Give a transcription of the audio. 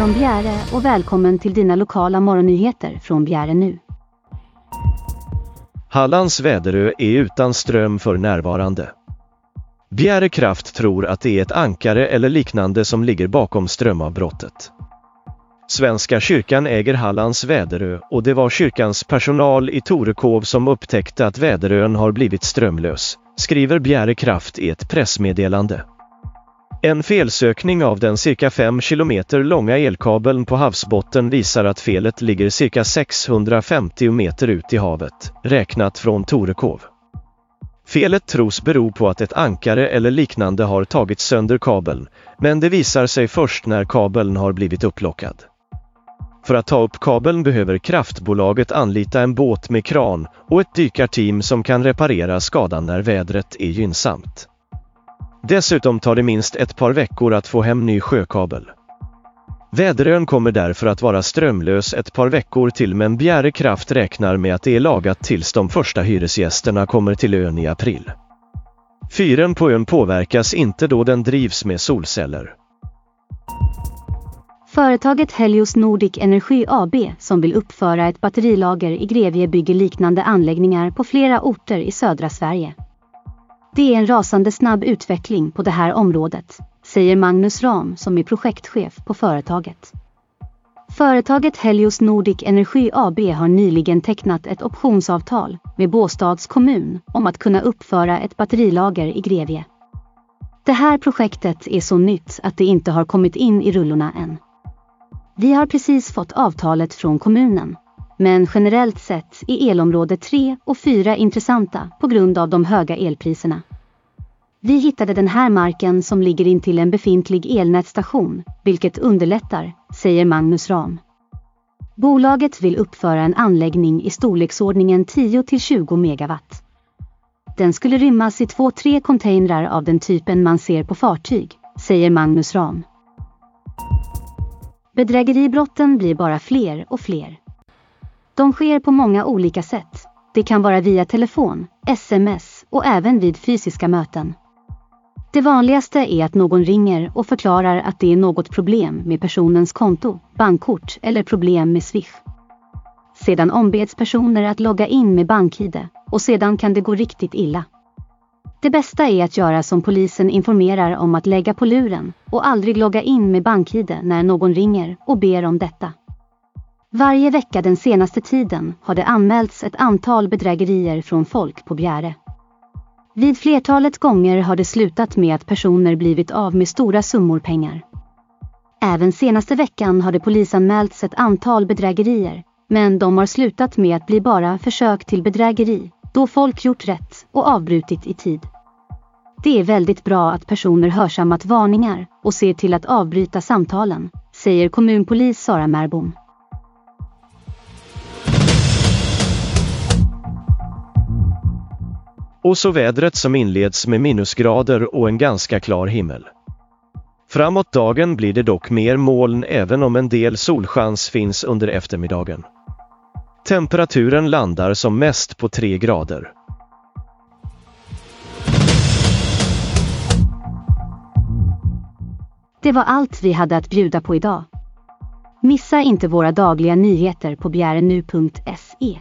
morgon Bjäre och välkommen till dina lokala morgonnyheter från Bjäre nu. Hallands Väderö är utan ström för närvarande. Bjäre Kraft tror att det är ett ankare eller liknande som ligger bakom strömavbrottet. Svenska kyrkan äger Hallands Väderö och det var kyrkans personal i Torekov som upptäckte att Väderön har blivit strömlös, skriver Bjäre Kraft i ett pressmeddelande. En felsökning av den cirka 5 km långa elkabeln på havsbotten visar att felet ligger cirka 650 meter ut i havet, räknat från Torekov. Felet tros bero på att ett ankare eller liknande har tagit sönder kabeln, men det visar sig först när kabeln har blivit upplockad. För att ta upp kabeln behöver kraftbolaget anlita en båt med kran och ett dykarteam som kan reparera skadan när vädret är gynnsamt. Dessutom tar det minst ett par veckor att få hem ny sjökabel. Väderön kommer därför att vara strömlös ett par veckor till men Bjäre Kraft räknar med att det är lagat tills de första hyresgästerna kommer till ön i april. Fyren på ön påverkas inte då den drivs med solceller. Företaget Helios Nordic Energy AB som vill uppföra ett batterilager i Grevie bygger liknande anläggningar på flera orter i södra Sverige. Det är en rasande snabb utveckling på det här området, säger Magnus Ram som är projektchef på företaget. Företaget Helios Nordic Energy AB har nyligen tecknat ett optionsavtal med Båstads kommun om att kunna uppföra ett batterilager i Grevie. Det här projektet är så nytt att det inte har kommit in i rullorna än. Vi har precis fått avtalet från kommunen. Men generellt sett är elområde 3 och 4 intressanta på grund av de höga elpriserna. Vi hittade den här marken som ligger intill en befintlig elnätstation, vilket underlättar, säger Magnus Ram. Bolaget vill uppföra en anläggning i storleksordningen 10-20 megawatt. Den skulle rymmas i två tre containrar av den typen man ser på fartyg, säger Magnus Ram. Bedrägeribrotten blir bara fler och fler. De sker på många olika sätt. Det kan vara via telefon, sms och även vid fysiska möten. Det vanligaste är att någon ringer och förklarar att det är något problem med personens konto, bankkort eller problem med Swish. Sedan ombeds personer att logga in med BankID och sedan kan det gå riktigt illa. Det bästa är att göra som polisen informerar om att lägga på luren och aldrig logga in med BankID när någon ringer och ber om detta. Varje vecka den senaste tiden har det anmälts ett antal bedrägerier från folk på Bjäre. Vid flertalet gånger har det slutat med att personer blivit av med stora summor pengar. Även senaste veckan har det polisanmälts ett antal bedrägerier, men de har slutat med att bli bara försök till bedrägeri, då folk gjort rätt och avbrutit i tid. Det är väldigt bra att personer hörsammat varningar och ser till att avbryta samtalen, säger kommunpolis Sara Märbom. Och så vädret som inleds med minusgrader och en ganska klar himmel. Framåt dagen blir det dock mer moln även om en del solchans finns under eftermiddagen. Temperaturen landar som mest på 3 grader. Det var allt vi hade att bjuda på idag. Missa inte våra dagliga nyheter på bjärenu.se.